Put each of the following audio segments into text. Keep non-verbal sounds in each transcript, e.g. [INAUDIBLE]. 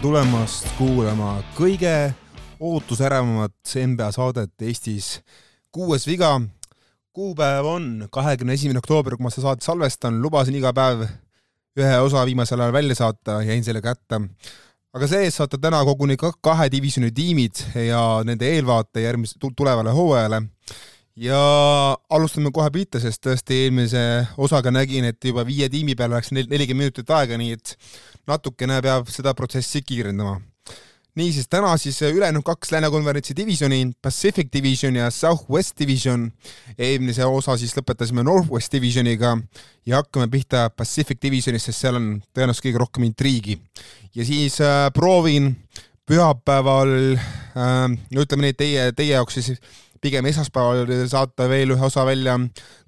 tulemast kuulama kõige ootusärevamat NBA saadet Eestis. kuues viga, kuupäev on kahekümne esimene oktoober, kui ma seda saadet salvestan, lubasin iga päev ühe osa viimasel ajal välja saata, jäin selle kätte. aga see-eest saate täna koguni kahe divisjoni tiimid ja nende eelvaate järgmise tulevale hooajale ja alustame kohe pihta, sest tõesti eelmise osaga nägin, et juba viie tiimi peale läks nelikümmend minutit aega, nii et natukene peab seda protsessi kiirendama. niisiis, täna siis ülejäänud kaks Lääne konverentsi divisjoni, Pacific Division ja Southwest Division. eelmise osa siis lõpetasime Northwest Divisioniga ja hakkame pihta Pacific Divisionist, sest seal on tõenäoliselt kõige rohkem intriigi. ja siis äh, proovin pühapäeval äh,, ütleme nii, teie, teie jaoks siis pigem esmaspäeval saata veel ühe osa välja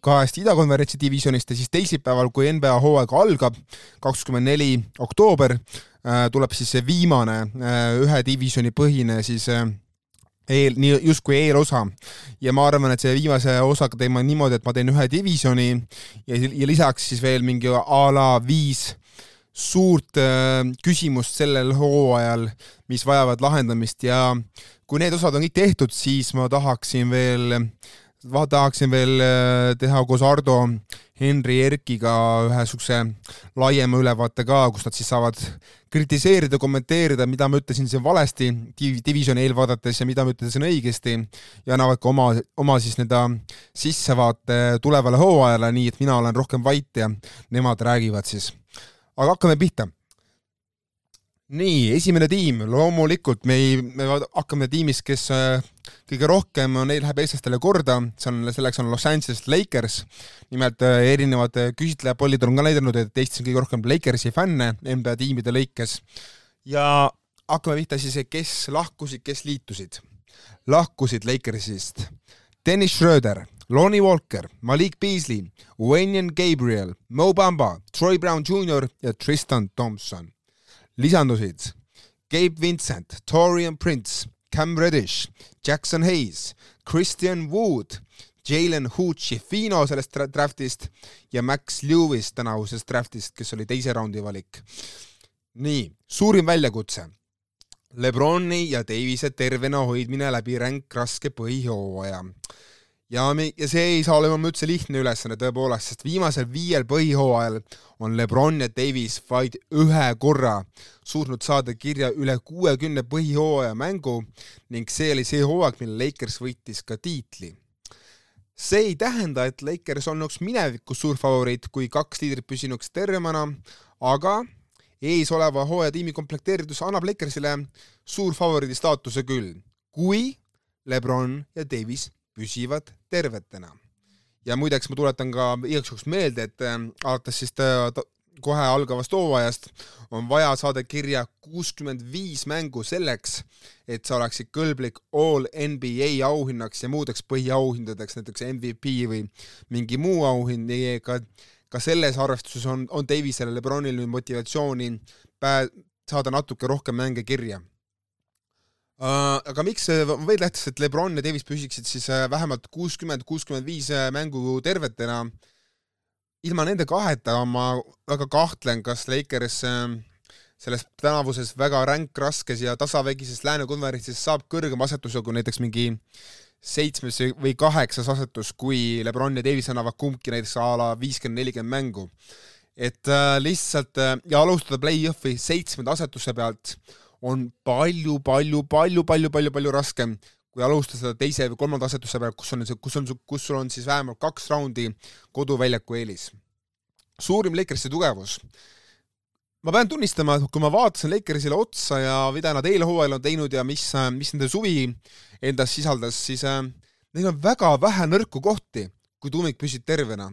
kahest idakonverentsi divisjonist ja siis teisipäeval, kui NBA hooaeg algab, kakskümmend neli oktoober, äh, tuleb siis see viimane äh, ühe divisjoni põhine siis äh, eel, nii justkui eelosa. Ja ma arvan, et see viimase osaga teeme niimoodi, et ma teen ühe divisjoni ja, ja lisaks siis veel mingi a la viis suurt äh, küsimust sellel hooajal, mis vajavad lahendamist ja kui need osad on kõik tehtud, siis ma tahaksin veel, tahaksin veel äh, teha koos Ardo Henri Erkiga ühe siukse laiema ülevaate ka, kus nad siis saavad kritiseerida, kommenteerida, mida ma ütlesin siin valesti divisjoni eelvaadates ja mida ma ütlesin õigesti ja annavad ka oma, oma siis nii-öelda sissevaate tulevale hooajale, nii et mina olen rohkem vait ja nemad räägivad siis. aga hakkame pihta nii, esimene tiim, loomulikult me ei, me hakkame tiimist, kes äh, kõige rohkem on, läheb eestlastele korda, see on, selleks on Los Angeles Lakers. nimelt äh, erinevad äh, küsitlejapollid on ka näidanud, et Eestis on kõige rohkem Lakersi fänne NBA tiimide lõikes. ja hakkame pihta siis, kes lahkusid, kes liitusid. lahkusid Lakersist Dennis Schröder, Lonnie Walker, Malik Beasley, Wayne Gabriel, Mo Bamba, Troy Brown Jr ja Tristan Thompson lisandusid Gabe Vincent, Torian Prince, Cam Reddish, Jackson Hayes, Christian Wood, Jalen Hoochifino sellest draftist ja Max Lewis tänavusest draftist, kes oli teise raundi valik. nii, suurim väljakutse. Lebroni ja Davise tervena hoidmine läbi ränk raske põhihooaja ja me, ja see ei saa olema üldse lihtne ülesanne tõepoolest, sest viimasel viiel põhihooajal on Lebron ja Davis vaid ühe korra suutnud saada kirja üle kuuekümne põhihooaja mängu ning see oli see hooaeg, mil Lakers võitis ka tiitli. see ei tähenda, et Lakers olnuks minevikus suur favoriit, kui kaks liidrit püsinuks tervemana, aga eesoleva hooaja tiimi komplekteeritus annab Lakersile suurfavoriidi staatuse küll, kui Lebron ja Davis püsivad tervetena. ja muideks ma tuletan ka igaks juhuks meelde, et äh, alates siis äh, kohe algavast hooajast on vaja saada kirja kuuskümmend viis mängu selleks, et sa oleksid kõlblik all NBA auhinnaks ja muudeks põhiauhindadeks, näiteks MVP või mingi muu auhind, nii ka, ka selles arvestuses on, on Davisele, Lebronil nüüd motivatsiooni pää-, saada natuke rohkem mänge kirja aga miks veel tähtis, et Lebron ja Davis püsiksid siis uh, vähemalt kuuskümmend, kuuskümmend viis mängu tervetena. ilma nende kaheta ma väga kahtlen, kas Lakers selles tänavuses väga ränk, raskes ja tasavägises lääne konverentsis saab kõrgema asetuse kui näiteks mingi seitsmes või kaheksas asetus, kui Lebron ja Davis annavad kumbki näiteks a la viiskümmend, nelikümmend mängu. et äh, lihtsalt äh, ja alustada play-off'i seitsmenda asetuse pealt on palju, palju, palju, palju, palju, palju raskem kui alustada seda teise või kolmanda asetuse pealt, kus on see, kus on, kus sul on siis vähemalt kaks raundi koduväljaku eelis. suurim Lakersi tugevus. ma pean tunnistama, et kui ma vaatasin Lakersile otsa ja mida nad eelhooajal on teinud ja mis, mis nende suvi endas sisaldas, siis äh, neil on väga vähe nõrku kohti, kui tuumik püsib tervena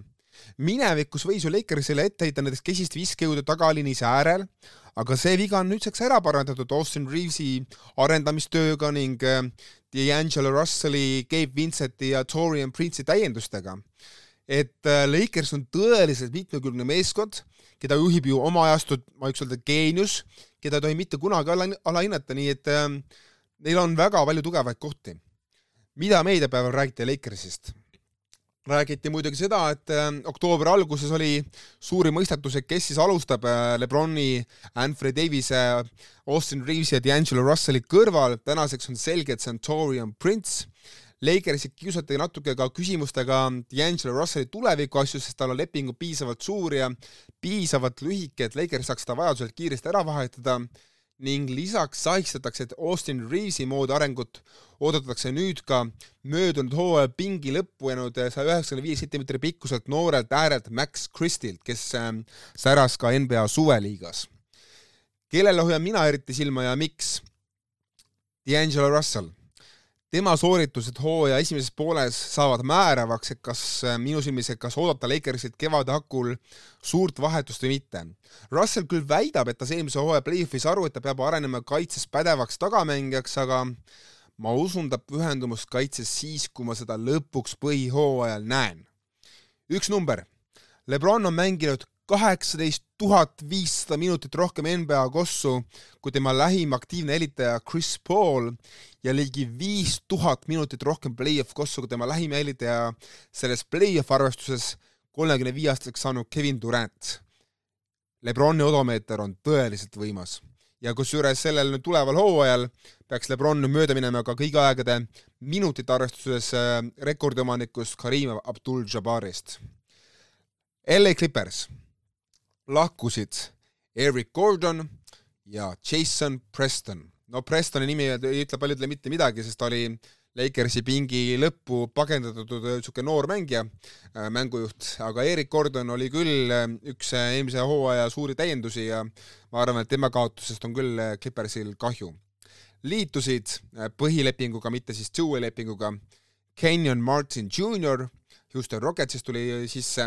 minevikus võis ju Lakersile ette heita näiteks kesist viskejõudu tagaliinis äärel, aga see viga on nüüdseks ära parandatud Austin Reavesi arendamistööga ning äh, D'Angelo Russelli, Gabe Vincenti ja Torian Prince'i täiendustega. et äh, Lakers on tõeliselt mitmekülgne meeskond, keda juhib ju oma ajastud, ma võiks öelda, geenius, keda ei tohi mitte kunagi ala, alahinnata, nii et äh, neil on väga palju tugevaid kohti. mida meediapäeval räägiti Lakersist? Räägiti muidugi seda, et äh, oktoobri alguses oli suuri mõistetusi, kes siis alustab äh, Lebroni, Anthony Davise, Austin Reavesi ja D'Angelo Russelli kõrval. tänaseks on selge, et see on Torian Prince. Lakersi kiusati natuke ka küsimustega D'Angelo Russelli tuleviku asjus, sest tal on lepingu piisavalt suur ja piisavalt lühike, et Lakers saaks seda vajadusel kiiresti ära vahetada ning lisaks sahistatakse, Austin Reavesi moodi arengut oodatakse nüüd ka möödunud hooaja pingi lõppu jäänud saja üheksakümne viie sentimeetri pikkuselt noorelt äärelt Max Christilt, kes ähm, säras ka NBA suveliigas. kellele hoian mina eriti silma ja miks? D'Angelo Russell tema sooritused hooaja esimeses pooles saavad määravaks, et kas äh, minu silmis, et kas oodata Lakersilt kevade hakul suurt vahetust või mitte. Russell küll väidab, et ta sai eelmise hooaja play-off'is aru, et ta peab arenema kaitses pädevaks tagamängijaks, aga ma usun ta pühendumust kaitses siis, kui ma seda lõpuks põhihooajal näen. üks number. Lebron on mänginud kaheksateist tuhat viissada minutit rohkem NBA kossu kui tema lähim aktiivne helitaja Chris Paul ja ligi viis tuhat minutit rohkem play-off kossu kui tema lähim helitaja selles play-off arvestuses kolmekümne viie aastaseks saanud Kevin Durant. Lebroni odomeeter on tõeliselt võimas ja kusjuures sellel nüüd tuleval hooajal peaks Lebron mööda minema ka kõigi aegade minutite arvestuses äh, rekordiomanikust Karim Abdul-Jabbarist. LA Clippers lahkusid Eric Gordon ja Jason Preston. no Prestoni nimi ei ütle paljudele mitte midagi, sest ta oli Lakersi pingi lõppu pagendatud niisugune noor mängija, äh, mängujuht, aga Erik Gordon oli küll äh, üks äh, eelmise hooaja suuri täiendusi ja ma arvan, et tema kaotusest on küll Clippersil kahju. liitusid põhilepinguga, mitte siis two-way lepinguga, Kenyon Martin Jr, Houston Rocketsist tuli sisse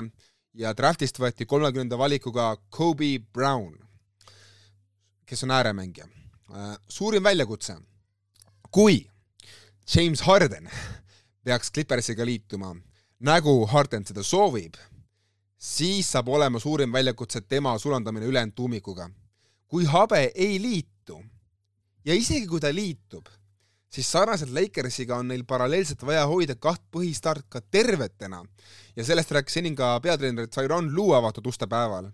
ja draftist võeti kolmekümnenda valikuga Kobe Brown, kes on ääremängija. Äh, suurim väljakutse, kui James Harden peaks Clippersiga liituma, nagu Harden seda soovib, siis saab olema suurim väljakutse tema sulandamine ülejäänud tuumikuga. kui habe ei liitu ja isegi kui ta liitub siis sarnaselt Lakersiga on neil paralleelselt vaja hoida kaht põhistart ka tervetena ja sellest rääkis enim ka peatreener Tyron Lue avatud uste päeval.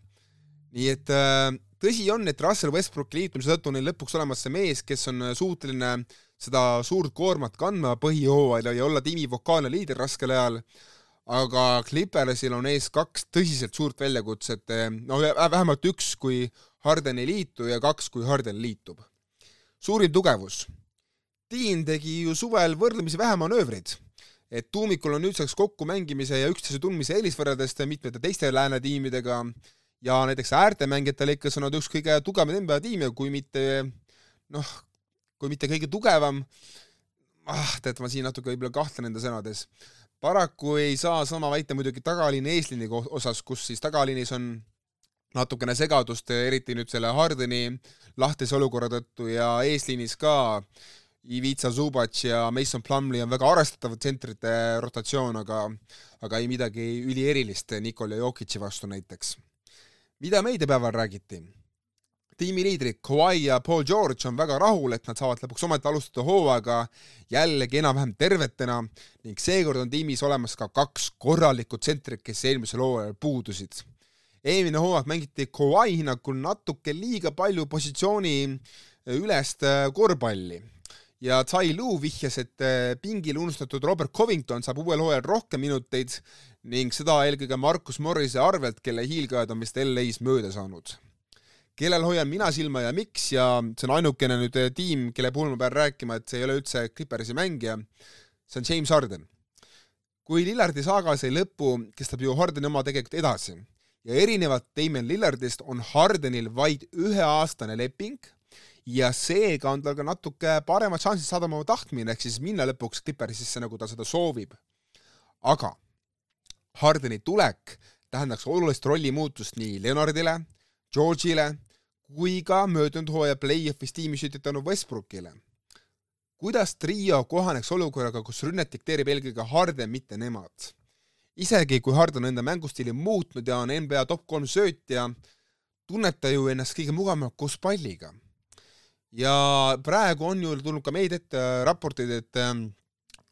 nii et äh, tõsi on, et Russell Westbrooki liitumise tõttu on neil lõpuks olemas see mees, kes on suuteline seda suurt koormat kandma põhihooajal ja olla tiimi vokaalne liider raskel ajal, aga Clippersil on ees kaks tõsiselt suurt väljakutset, no vähemalt üks, kui Harden ei liitu ja kaks, kui Harden liitub. suurim tugevus Dean tegi ju suvel võrdlemisi vähe manöövreid, et tuumikul on nüüdseks kokkumängimise ja üksteise tundmise eelis võrreldes mitmete teiste lääne tiimidega. Ja näiteks äärtemängijatel ikka on nad üks kõige tugevam NBA tiim ja kui mitte noh, kui mitte kõige tugevam, ah, tead, ma siin natuke võib-olla kahtlen enda sõnades. paraku ei saa sama väita muidugi tagaliini eesliini osas, kus siis tagaliinis on natukene segadust, eriti nüüd selle Hardeni lahtise olukorra tõttu ja eesliinis ka Ivica Zubac ja Mason Plumlee on väga arvestatav tsentrite rotatsioon, aga aga ei midagi ülierilist Nikola Jokic'i vastu näiteks. mida meediapäeval räägiti? tiimiliidrid Kawhi ja Paul George on väga rahul, et nad saavad lõpuks ometi alustada hooaega jällegi enam-vähem tervetena ning seekord on tiimis olemas ka kaks korralikku tsentrit, kes eelmisel hooajal puudusid. eelmine hooaeg mängiti Kawhi hinnangul natuke liiga palju positsiooni ülest korvpalli ja Tai Lu vihjas, et äh, pingil unustatud Robert Covington saab uuel hooajal rohkem minuteid ning seda eelkõige Markus Morrise arvelt, kelle hiilgajad on vist LA-s mööda saanud. kellel hoian mina silma ja miks ja see on ainukene nüüd äh, tiim, kelle puhul ma pean rääkima, et see ei ole üldse Clippersi mängija, see on James Harden. kui Lillardi saaga sai lõppu, kestab ju Hardeni oma tegelikult edasi ja erinevalt Damon Lillardist on Hardenil vaid üheaastane leping ja seega on tal ka natuke paremad šansid saada oma tahtmine, ehk siis minna lõpuks Clippersisse, nagu ta seda soovib. aga Hardeni tulek tähendaks olulist rollimuutust nii Leonardile, George'ile kui ka möödunud hooaja play-off'is tiimi sütitanud Westbrookile. kuidas trio kohaneks olukorraga, kus rünnet dikteerib eelkõige Harden, mitte nemad? isegi kui Harden on enda mängustiili muutnud ja on NBA top kolm söötja, tunneb ta ju ennast kõige mugavamalt koos palliga ja praegu on ju tulnud ka meid ette raporteid, et ähm,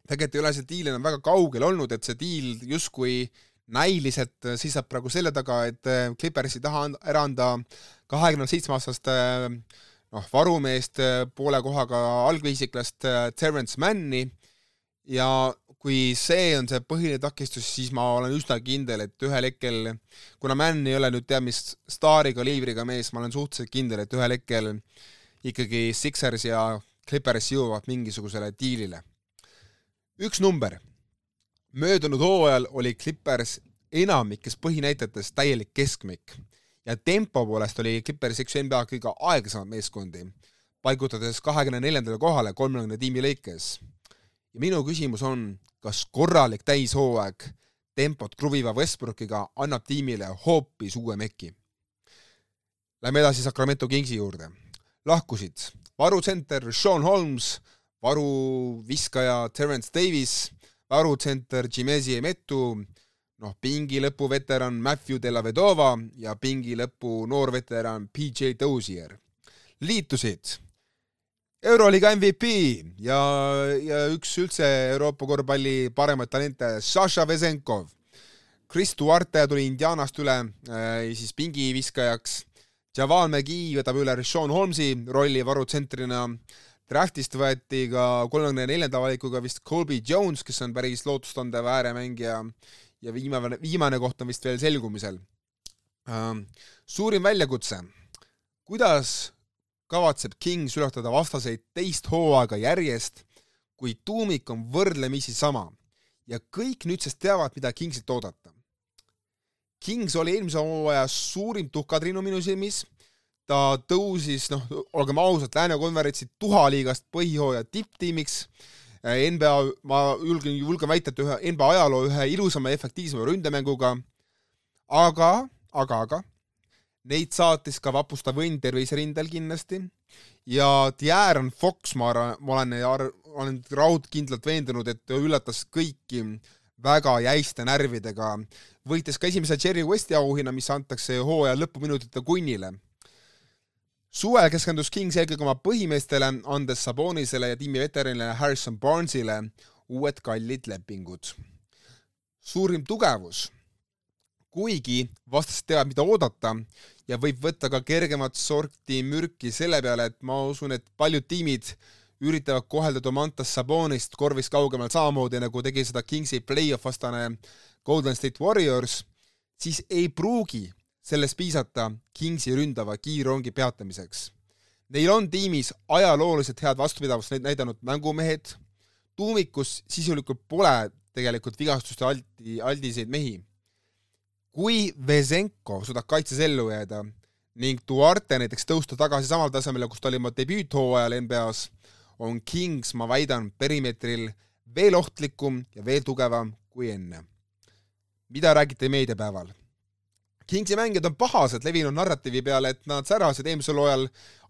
tegelikult ei ole see diil enam väga kaugel olnud, et see diil justkui näiliselt seisab praegu selle taga, et Clippers ei taha ära anda kahekümne seitsme aastast noh, varumeest poole kohaga algviisiklast Terence Manni. Ja kui see on see põhiline takistus, siis ma olen üsna kindel, et ühel hetkel, kuna Mann ei ole nüüd teab mis staari kaliibriga mees, ma olen suhteliselt kindel, et ühel hetkel ikkagi Sixers ja Clippers jõuavad mingisugusele diilile. üks number. möödunud hooajal oli Clippers enamikes põhinäitajates täielik keskmik ja tempo poolest oli Clippers üks NBA kõige aeglasemaid meeskondi, paigutades kahekümne neljandale kohale kolmekümne tiimi lõikes ja minu küsimus on, kas korralik täishooaeg tempot kruviva Westbrookiga annab tiimile hoopis uue meki? Lähme edasi Sacramento Kingsi juurde. Lahkusid varutsenter Sean Holmes, varuviskaja Terence Davis, varutsenter Jimezi Emetu, noh, pingi lõpu veteran Matthew Della Vedova ja pingi lõpu noorveteran PJ Dozier. liitusid Euroliiga MVP ja, ja üks üldse Euroopa korvpalli paremaid talente, Saša Vesenkov. Chris Duarte tuli Indianast üle äh, siis pingiviskajaks. Javal McGee võtab üle Sean Holmesi rolli varutsentrina. Draftist võeti ka kolmekümne neljanda valikuga vist Colby Jones, kes on päris lootustandev ääremängija ja viimane, viimane koht on vist veel selgumisel. Äh, suurim väljakutse, kuidas kavatseb Kings ületada vastaseid teist hooaega järjest, kui tuumik on võrdlemisi sama ja kõik nüüdsest teavad, mida Kingsilt oodata. Kings oli eelmise hooaja suurim tuhkatriinu minu silmis, ta tõusis, noh, olgem ausad, Lääne konverentsi tuhaliigast põhihooaja tipptiimiks, NBA, ma julgen, julgen väita, et ühe NBA ajaloo ühe ilusama ja efektiivsema ründemänguga, aga, aga, aga Neid saatis ka vapustav õnn terviserindel kindlasti. Ja De'Aaron Fox, ma arvan, ma olen, olen raudkindlalt veendunud, et üllatas kõiki väga jäiste närvidega, võitis ka esimese Jerry Westi auhinna, mis antakse hooaja lõpuminutite kunnile. suvel keskendus Kings eelkõige oma põhimeestele, andes Sabonisele ja tiimi veteranile Harrison Barnesile uued kallid lepingud. suurim tugevus kuigi vastased teavad, mida oodata ja võib võtta ka kergemat sorti mürki selle peale, et ma usun, et paljud tiimid üritavad kohelda Domantas Sabonist korvist kaugemal samamoodi, nagu tegi seda Kingsi play-off vastane Golden State Warriors, siis ei pruugi sellest piisata Kingsi ründava kiirrongi peatamiseks. Neil on tiimis ajalooliselt head vastupidavust näidanud mängumehed, tuumikus sisulikult pole tegelikult vigastuste alti, aldiseid mehi kui Vesenko suudab kaitses ellu jääda ning Duarte näiteks tõusta tagasi samale tasemele, kus ta oli oma debüüthooajal NBA-s, on Kings, ma väidan, perimeetril veel ohtlikum ja veel tugevam kui enne. Mida räägiti meediapäeval? Kingsi mängijad on pahased levinud narratiivi peale, et nad särasid eelmisel hooajal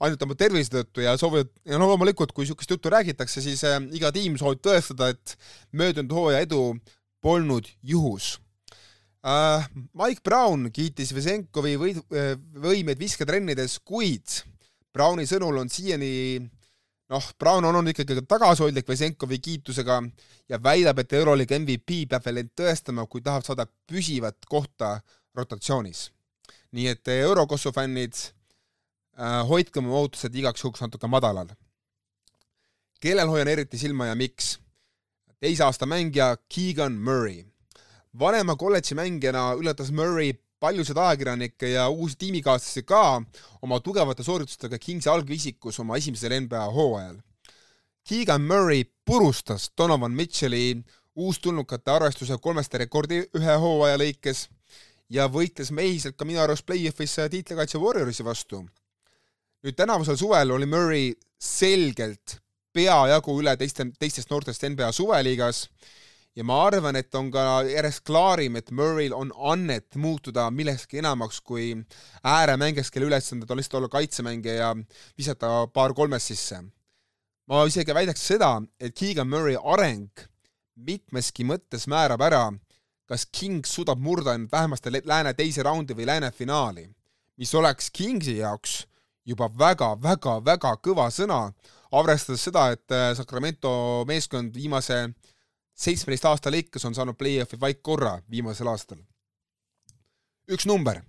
ainult oma tervise tõttu ja soovivad, ja no loomulikult, kui niisugust juttu räägitakse, siis äh, iga tiim soovib tõestada, et möödunud hooaja edu polnud juhus uh,. Mike Brown kiitis Vesenkovi võid, äh, võimeid visketrennides, kuid Browni sõnul on siiani noh, Brown on olnud ikkagi tagasihoidlik Vesenkovi kiitusega ja väidab, et Euroliiga MVP peab veel end tõestama, kui tahab saada püsivat kohta rotatsioonis. nii et Eurokossu fännid äh,, hoidke oma ootused igaks juhuks natuke madalal. kellel hoian eriti silma ja miks? teise aasta mängija Keegan Murray vanema kolledži mängijana ületas Murray paljusid ajakirjanikke ja uusi tiimikaaslasi ka oma tugevate sooritustega Kingsi algviisikus oma esimesel NBA hooajal. Keegan Murray purustas Donovan Mitchell'i uustulnukate arvestuse kolmeste rekordi ühe hooaja lõikes ja võitles mehiselt ka minu arust play-off'is tiitlikaitse Warriorsi vastu. nüüd tänavusel suvel oli Murray selgelt peajagu üle teiste, teistest noortest NBA suveliigas ja ma arvan, et on ka järjest klaarim, et Murray'l on annet muutuda millekski enamaks kui ääremängijaks, kelle ülesanded on lihtsalt olla kaitsemängija ja visata paar kolmest sisse. ma isegi väidaks seda, et Keegan Murray areng mitmeski mõttes määrab ära, kas Kings suudab murda end vähemasti lääne teise raundi või lääne finaali, mis oleks Kingsi jaoks juba väga-väga-väga kõva sõna, arvestades seda, et Sacramento meeskond viimase seitsmeteist aasta lõikes on saanud play-off'i vaid korra viimasel aastal. üks number.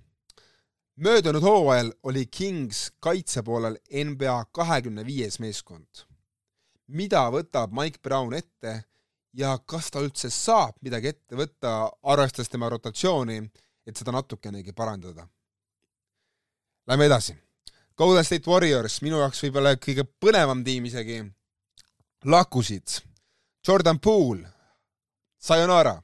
möödunud hooajal oli Kings kaitse poolel NBA kahekümne viies meeskond. mida võtab Mike Brown ette ja kas ta üldse saab midagi ette võtta, arvestades tema rotatsiooni, et seda natukenegi parandada? Lähme edasi. Golden State Warriors, minu jaoks võib-olla kõige põnevam tiim isegi, lakkusid Jordan Poole, Sayonara,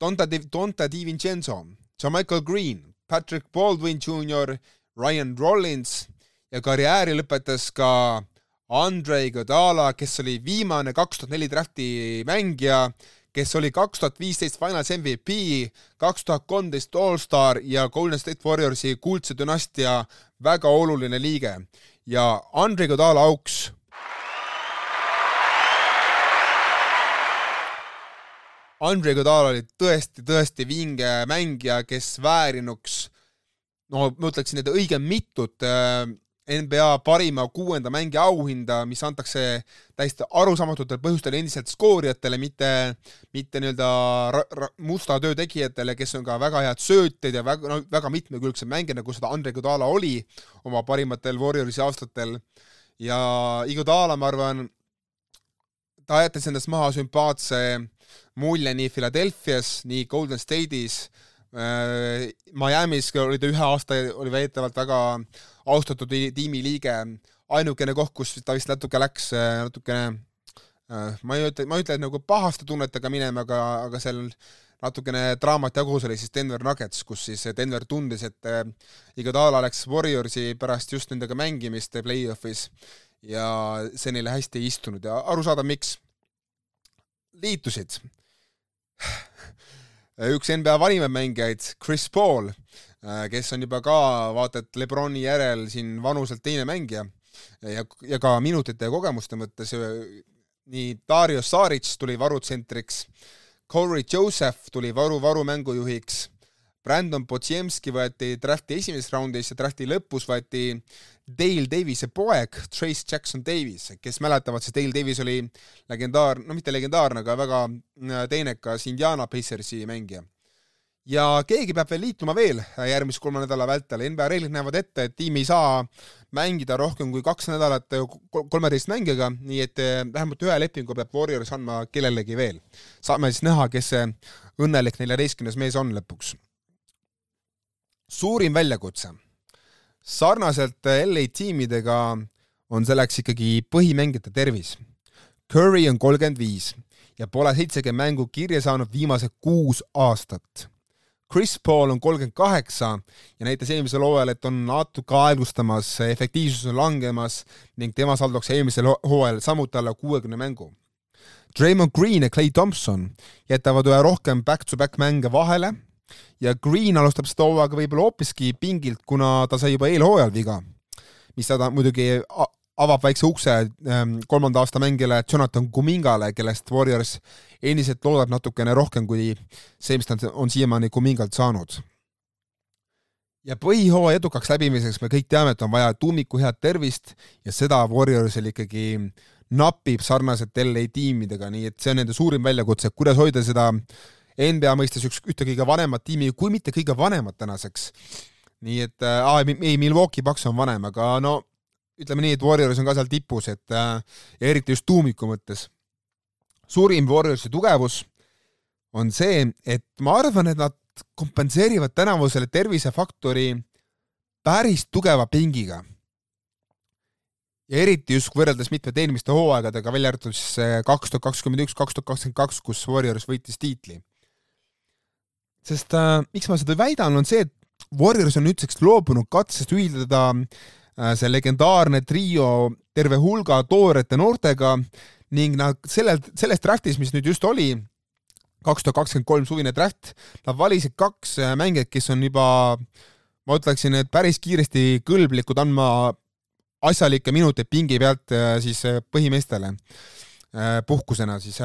Donta Di, Donta Di Vincenzo, Michael Green, Patrick Baldwin Jr, Ryan Rollins. Ja karjääri lõpetas ka Andrei Godala, kes oli viimane kaks tuhat neli drafti mängija, kes oli kaks tuhat viisteist Finals MVP, kaks tuhat kolmteist Allstar ja Golden State Warriorsi kuldse dünastia väga oluline liige. ja Andrei Godala auks Andrei Godal oli tõesti, tõesti vinge mängija, kes väärinuks no ma ütleksin, et õige mitut äh, NBA parima kuuenda mängija auhinda, mis antakse täiesti arusaamatutel põhjustel endiselt skoorijatele, mitte, mitte nii-öelda musta töö tegijatele, kes on ka väga head söötjad ja väga, no väga mitmekülgsed mängijad, nagu seda Andre Godala oli oma parimatel Warriorsi aastatel. ja Iguodala, ma arvan, ta jättis endast maha sümpaatse mulje nii Philadelphia's, nii Golden State'is äh, Miami's oli ta ühe aasta, oli väidetavalt väga austatud tiimi liige, ainukene koht, kus ta vist natuke läks, äh, natukene äh, ma ei ütle, ma ei ütle, et nagu pahaste tunnetega minema, aga, aga seal natukene draamat jagus oli siis Denver Nuggets, kus siis Denver tundis, et Iguodala läks Warriorsi pärast just nendega mängimist play-off'is ja see neile hästi ei istunud ja arusaadav, miks. Liitusid. [SIGHS] Üks NBA vanimaid mängijaid, Chris Paul, äh, kes on juba ka vaata et Lebroni järel siin vanuselt teine mängija. Ja, ja ka minutite ja kogemuste mõttes nii Dario Saric tuli varutsentriks, Corey Joseph tuli varu varumängujuhiks, Brandon Podziemski võeti drafti esimeses raundis ja drafti lõpus võeti Dale Davise poeg, Trace Jackson Davis, kes mäletavad, siis Dale Davis oli legendaar, no mitte legendaarne, aga väga äh, teinekas Indiana Pacersi mängija. ja keegi peab veel liituma veel järgmise kolme nädala vältel, NBA reeglid näevad ette, et tiim ei saa mängida rohkem kui kaks nädalat kolmeteist mängijaga, nii et äh, vähemalt ühe lepingu peab Warriors andma kellelegi veel. saame siis näha, kes see õnnelik neljateistkümnes mees on lõpuks. suurim väljakutse sarnaselt LA tiimidega on selleks ikkagi põhimängijate tervis. Curry on kolmkümmend viis ja pole seitsekümmend mängu kirja saanud viimased kuus aastat. Chris Paul on kolmkümmend kaheksa ja näitas eelmisel hooajal, et on natuke aeglustamas, efektiivsus on langemas ning tema saldoks eelmisel hooajal samuti alla kuuekümne mängu. Draymond Green ja Clay Thompson jätavad üha rohkem back-to-back -back mänge vahele ja Green alustab seda hooaega võib-olla hoopiski pingilt, kuna ta sai juba eelhooajal viga, mis ta muidugi avab väikse ukse ähm, kolmanda aasta mängijale Jonathan Kumingale, kellest Warriors endiselt loodab natukene rohkem kui see, mis ta on siiamaani Kumingalt saanud. ja põhihooaja edukaks läbimiseks me kõik teame, et on vaja tuumiku head tervist ja seda Warriorsil ikkagi napib sarnaselt LA tiimidega, nii et see on nende suurim väljakutse, kuidas hoida seda äh, NBA mõistes üks, ühte kõige vanemat tiimi, kui mitte kõige vanemat tänaseks. nii et äh,, ei, Milwaukee Bucks on vanem, aga no ütleme nii, et Warriors on ka seal tipus, et äh, ja eriti just tuumiku mõttes. suurim Warriorsi tugevus on see, et ma arvan, et nad kompenseerivad tänavusele tervisefaktori päris tugeva pingiga ja eriti just võrreldes mitmete eelmiste hooaegadega, välja arvatud siis äh, kaks tuhat kakskümmend üks, kaks tuhat kakskümmend kaks, kus Warriors võitis tiitli sest äh, miks ma seda väidan, on see, et Warriors on nüüdseks loobunud katsest ühildada äh, see legendaarne trio terve hulga toorete noortega ning nad sellel, selles draftis, mis nüüd just oli, kaks tuhat kakskümmend kolm suvine draft, nad valisid kaks äh, mängijat, kes on juba, ma ütleksin, et päris kiiresti kõlblikud andma asjalikke minuteid pingi pealt äh, siis äh, põhimeestele puhkusena siis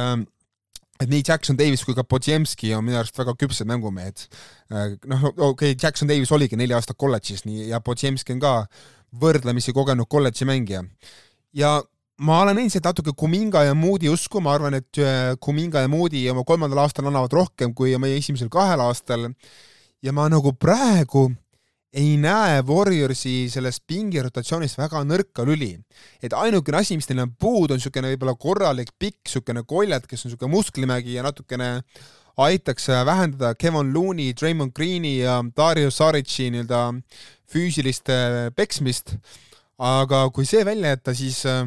et nii Jackson Davis kui ka Podziemski on minu arust väga küpsed mängumehed. Äh, noh, okei okay,, Jackson Davis oligi neli aastat kolledžis nii ja Podziemski on ka võrdlemisi kogenud kolledži mängija. ja ma olen endiselt natuke Kuminga ja Moody usku, ma arvan, et äh, Kuminga ja Moody oma kolmandal aastal annavad rohkem kui meie esimesel kahel aastal. ja ma nagu praegu ei näe Warriorsi selles pingirotatsioonis väga nõrka lüli. et ainukene asi, mis neil on puudu, on niisugune võib-olla korralik pikk niisugune koljat, kes on niisugune musklimägi ja natukene aitaks vähendada Kevin Looney, Draymond Greeni ja Dario Saric'i nii-öelda füüsilist peksmist. aga kui see välja jätta, siis äh,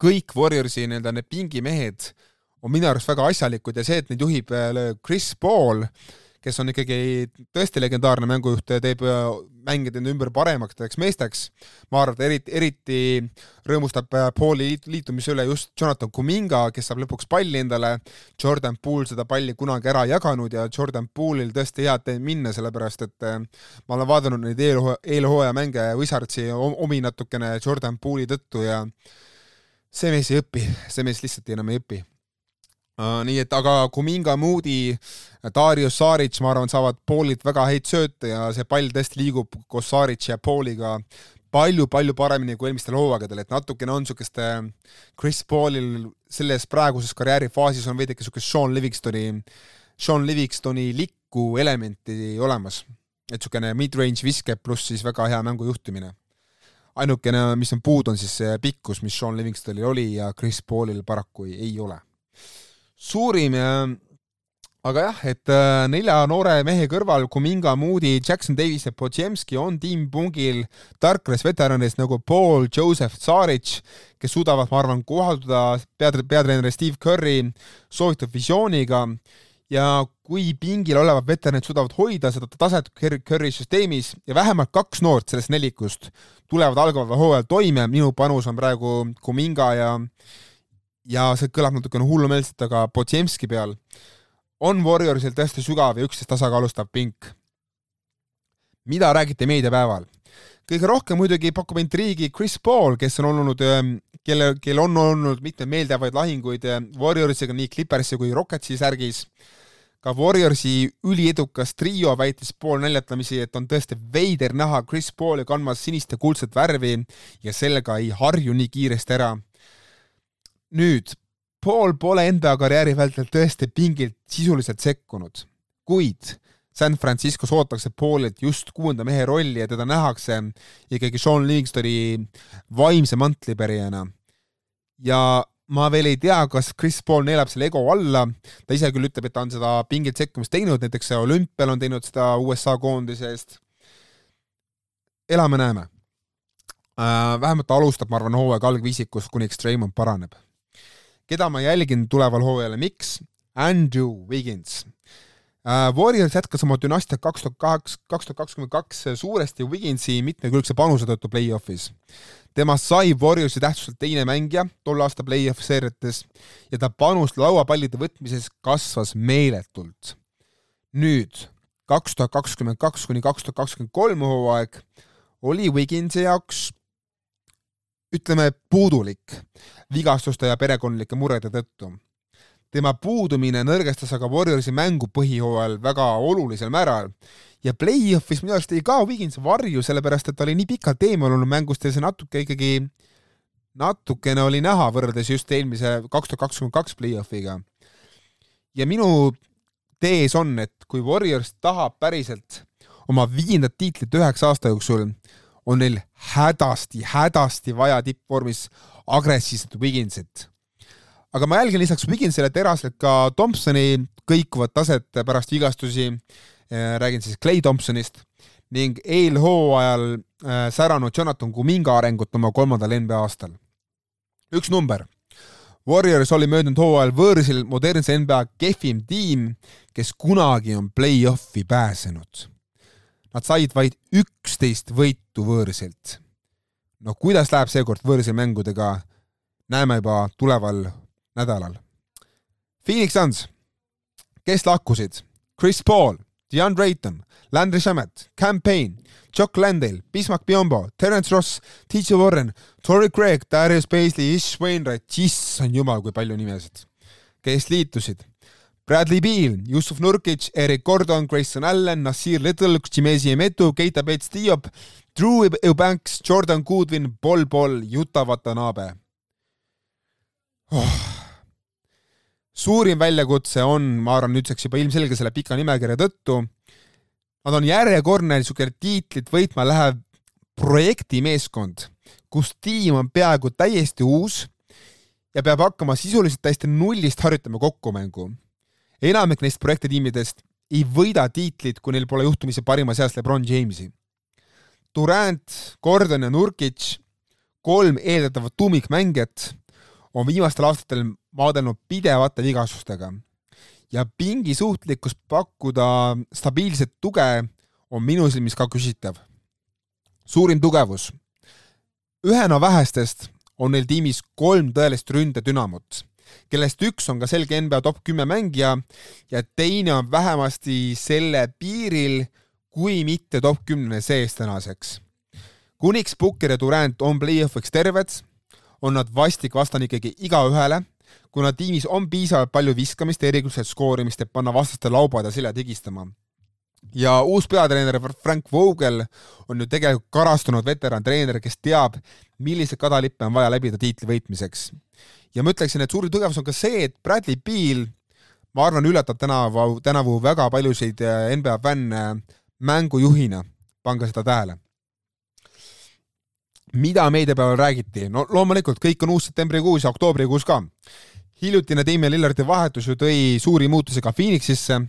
kõik Warriorsi nii-öelda need pingimehed on minu arust väga asjalikud ja see, et neid juhib äh, Chris Paul, kes on ikkagi tõesti legendaarne mängujuht ja teeb äh, mängijad enda ümber paremaks meesteks. ma arvan, et eriti, eriti rõõmustab äh, Pauli liitumise üle just Jonathan Kuminga, kes saab lõpuks palli endale. Jordan Poole seda palli kunagi ära jaganud ja Jordan Poole'il tõesti head teed minna, sellepärast et ma olen vaadanud neid eelhooaja mänge Wizardsi omi natukene Jordan Poole'i tõttu ja see mees ei õpi, see mees lihtsalt enam ei õpi. Nii et aga Kuminga, Moody, Darius Saric, ma arvan, saavad Paulilt väga häid sööte ja see pall tõesti liigub koos Saric ja Pauliga palju-palju paremini kui eelmistel hooaegadel, et natukene on niisugust äh, Chris Paulil selles praeguses karjäärifaasis on veidike niisugust Sean Livingstoni, Sean Livingstoni likku elementi olemas. et niisugune mid-range viske pluss siis väga hea mängu juhtimine ainukene, mis on puudu, on siis see pikkus, mis Sean Livingstonil oli ja Chris Paulil paraku ei ole. Suurim aga jah, et äh, nelja noore mehe kõrval Kuminga, Moody, Jackson Davis ja Podziemski on tiimpungil tarkades veteranidest nagu Paul, Joseph, Tsaric, kes suudavad, ma arvan, kohalduda pead-, peatreeneri Steve Curry soovitud visiooniga. Ja kui pingil olevad veteranid suudavad hoida seda taset Curry süsteemis ja vähemalt kaks noort sellest nelikust tulevad algaval hooajal toime, minu panus on praegu Kuminga ja ja see kõlab natukene hullumeelselt, aga Podziemski peal on Warriorsil tõesti sügav ja üksteist tasakaalustav pink. mida räägiti meediapäeval? kõige rohkem muidugi pakub intriigi Chris Paul, kes on olnud, ähm, kelle, kel on olnud mitmeid meeldijavaid lahinguid äh, Warriorsiga nii Clippersi kui Rocketsi särgis ka Warriorsi üliedukas trio väitis pool naljatamisi, et on tõesti veider näha Chris Pauli kandmas sinist ja kuldset värvi ja sellega ei harju nii kiiresti ära. Nüüd, Paul pole enda karjääri vältel tõesti pingilt sisuliselt sekkunud, kuid San Franciscos ootakse Paulilt just kuuenda mehe rolli ja teda nähakse ikkagi Sean Livingstoni vaimse mantlipärijana. ja ma veel ei tea, kas Chris Paul neelab selle ego alla, ta ise küll ütleb, et ta on seda pingilt sekkumist teinud, näiteks olümpial on teinud seda USA koondise eest. elame-näeme äh,. vähemalt ta alustab, ma arvan, hooaega algviisikus, kuniks Treimond paraneb. Keda ma jälgin tuleval hooajal, miks? Andrew Wiggins äh,. Warriors jätkas oma dünastiat kaks tuhat kaheksa, kaks tuhat kakskümmend kaks suuresti Wigginsi mitmekülgse panuse tõttu play-off'is temast sai Warriorsi tähtsuselt teine mängija tolle aasta play-off seeriates ja ta panus lauapallide võtmises kasvas meeletult. nüüd kaks tuhat kakskümmend kaks kuni kaks tuhat kakskümmend kolm hooaeg oli Wiginsi jaoks ütleme puudulik vigastuste ja perekondlike murede tõttu. tema puudumine nõrgestas aga Warriorsi mängu põhihooajal väga olulisel määral ja play-off'is minu arust ei kao Wiggins varju, sellepärast et ta oli nii pikalt eemal olnud mängust ja see natuke ikkagi, natukene oli näha võrreldes just eelmise kaks tuhat kakskümmend kaks play-off'iga. ja minu tees on, et kui Warriors tahab päriselt oma viiendat tiitlit üheksa aasta jooksul, on neil hädasti-hädasti vaja tippvormis agressiivset Wigginsit. aga ma jälgin lisaks Wigginsile teraselt ka Thompsoni kõikuvat taset pärast vigastusi Äh, räägin siis Clay Thompsonist ning eelhooajal äh, säranud Jonathan Kuminga arengut oma kolmandal NBA aastal. üks number. Warriors oli möödunud hooajal võõrsil modernse NBA kehvim tiim, kes kunagi on play-off'i pääsenud. Nad said vaid üksteist võitu võõrsilt. no kuidas läheb seekord võõrsil mängudega, näeme juba tuleval nädalal. Phoenix Suns, kes lahkusid? Chris Paul, Deon Drayton, Landry Shamet, Cam Payne, Chuck Landale, Bismarck Biombo, Terence Ross, TJ Warren, Torrey Craig, Darius Paisley, Ish Wainwright, issand jumal, kui palju nimesid, kes liitusid. Bradley Beal, Yusuf Nurkic, Eric Gordon, Grayson Allan, Nasir Little, Chimezi Emetu, Keita Bates-Diop, Drew Eubanks, Jordan Goodwin, Paul Paul, Utah Watanabe. oh. suurim väljakutse on, ma arvan, nüüdseks juba ilmselge selle pika nimekirja tõttu, nad on järjekordne niisugune tiitlit võitma lähev projektimeeskond, kus tiim on peaaegu täiesti uus ja peab hakkama sisuliselt täiesti nullist harjutama kokkumängu. Enamik neist projektitiimidest ei võida tiitlit, kui neil pole juhtumisi parima seas Lebron Jamesi. Durant, Gordon ja Nurkic, kolm eeldatavat tuumikmängijat, on viimastel aastatel maadelnud pidevate vigasustega ja pingi suutlikkus pakkuda stabiilset tuge on minu silmis ka küsitav. suurim tugevus. ühena vähestest on neil tiimis kolm tõelist ründedünamut, kellest üks on ka selge NBA top kümme mängija ja teine on vähemasti selle piiril, kui mitte top kümne sees tänaseks. kuniks Booker ja Durant on play-off'iks terved, on nad vastik vastane ikkagi igaühele, kuna tiimis on piisavalt palju viskamist eriliselt skoorimist, et panna vastaste laubad ja seljad higistama ja uus peatreener Frank Vogel on ju tegelikult karastunud veterantreener, kes teab, milliseid kadalippe on vaja läbida tiitli võitmiseks. Ja ma ütleksin, et suur tugevus on ka see, et Bradley Beal, ma arvan, üllatab tänavu, tänavu väga paljusid äh, NBA fänne mängujuhina, pange seda tähele. mida meediapäeval räägiti? no loomulikult kõik on uus septembrikuus ja oktoobrikuus ka hiljutine Damien Lillardi vahetus ju tõi suuri muutusi ka Phoenixisse.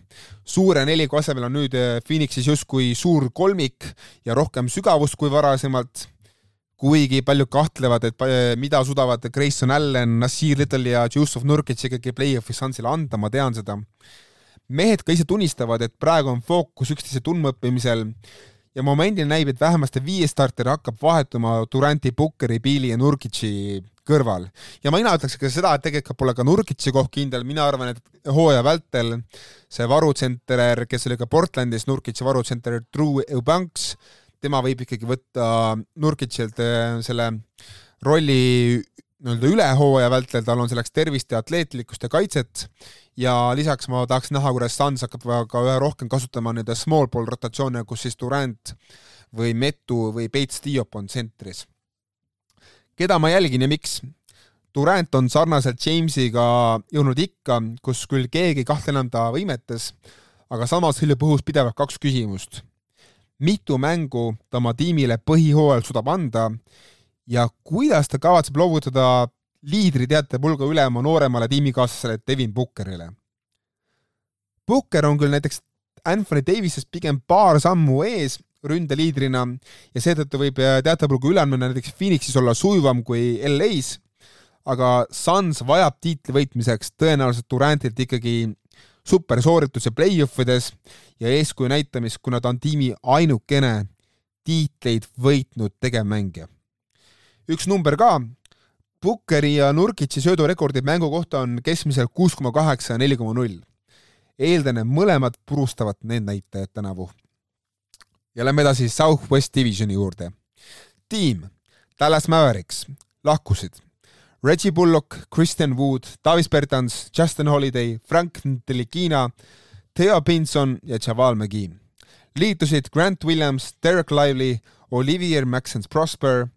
suure neliku asemel on nüüd eh, Phoenixis justkui suur kolmik ja rohkem sügavust kui varasemalt. Kuigi paljud kahtlevad, et eh, mida suudavad Grayson Allan, Nasir Little ja Yusuf Nurkic ikkagi play-off'i šansile anda, ma tean seda. mehed ka ise tunnistavad, et praegu on fookus üksteise tundmaõppimisel ja momendil näib, et vähemasti viies starter hakkab vahetuma Duranti, Pukkeri, Pili ja Nurkitši kõrval. ja mina ütleks ka seda, et tegelikult pole ka Nurkitši koht kindel, mina arvan, et hooaja vältel see varutsenter, kes oli ka Portlandis, Nurkitši varutsenter Drew Eubanks, tema võib ikkagi võtta Nurkitšilt äh, selle rolli nii-öelda üle hooaja vältel, tal on selleks tervist ja atleetlikkust ja kaitset ja lisaks ma tahaks näha, kuidas Suns hakkab ka üha rohkem kasutama nii-öelda small ball rotatsioone, kus siis Durant või Metu või Peits Diop on tsentris keda ma jälgin ja miks? Durant on sarnaselt Jamesiga jõudnud ikka, kus küll keegi ei kahtle enam ta võimetes, aga samas hõljub õhus pidevalt kaks küsimust. Mitu mängu ta oma tiimile põhihooajal suudab anda ja kuidas ta kavatseb loovutada liidri teatepulga üle oma nooremale tiimikaaslasele Devin Bookerile? Booker on küll näiteks Anthony Davisest pigem paar sammu ees ründeliidrina ja seetõttu võib äh, teatepulga üleandmine näiteks Phoenixis olla sujuvam kui LA-s, aga Suns vajab tiitli võitmiseks tõenäoliselt Durantilt ikkagi supersoorituse play-offides ja eeskuju näitamist, kuna ta on tiimi ainukene tiitleid võitnud tegevmängija. üks number ka, Bookeri ja Nurkitsi söödurekordid mängu kohta on keskmiselt kuus koma kaheksa ja neli koma null. eeldan, et mõlemad purustavad need näitajad tänavu ja lähme edasi Southwest Divisioni juurde. tiim Dallas Mavericks lahkusid Reggie Bullock, Christian Wood, Davis Bertans, Justin Holiday, Frank Delikina, Theo Pinson ja Javal McGee. liitusid Grant Williams, Derek Lively, Olivier Maxence Prosper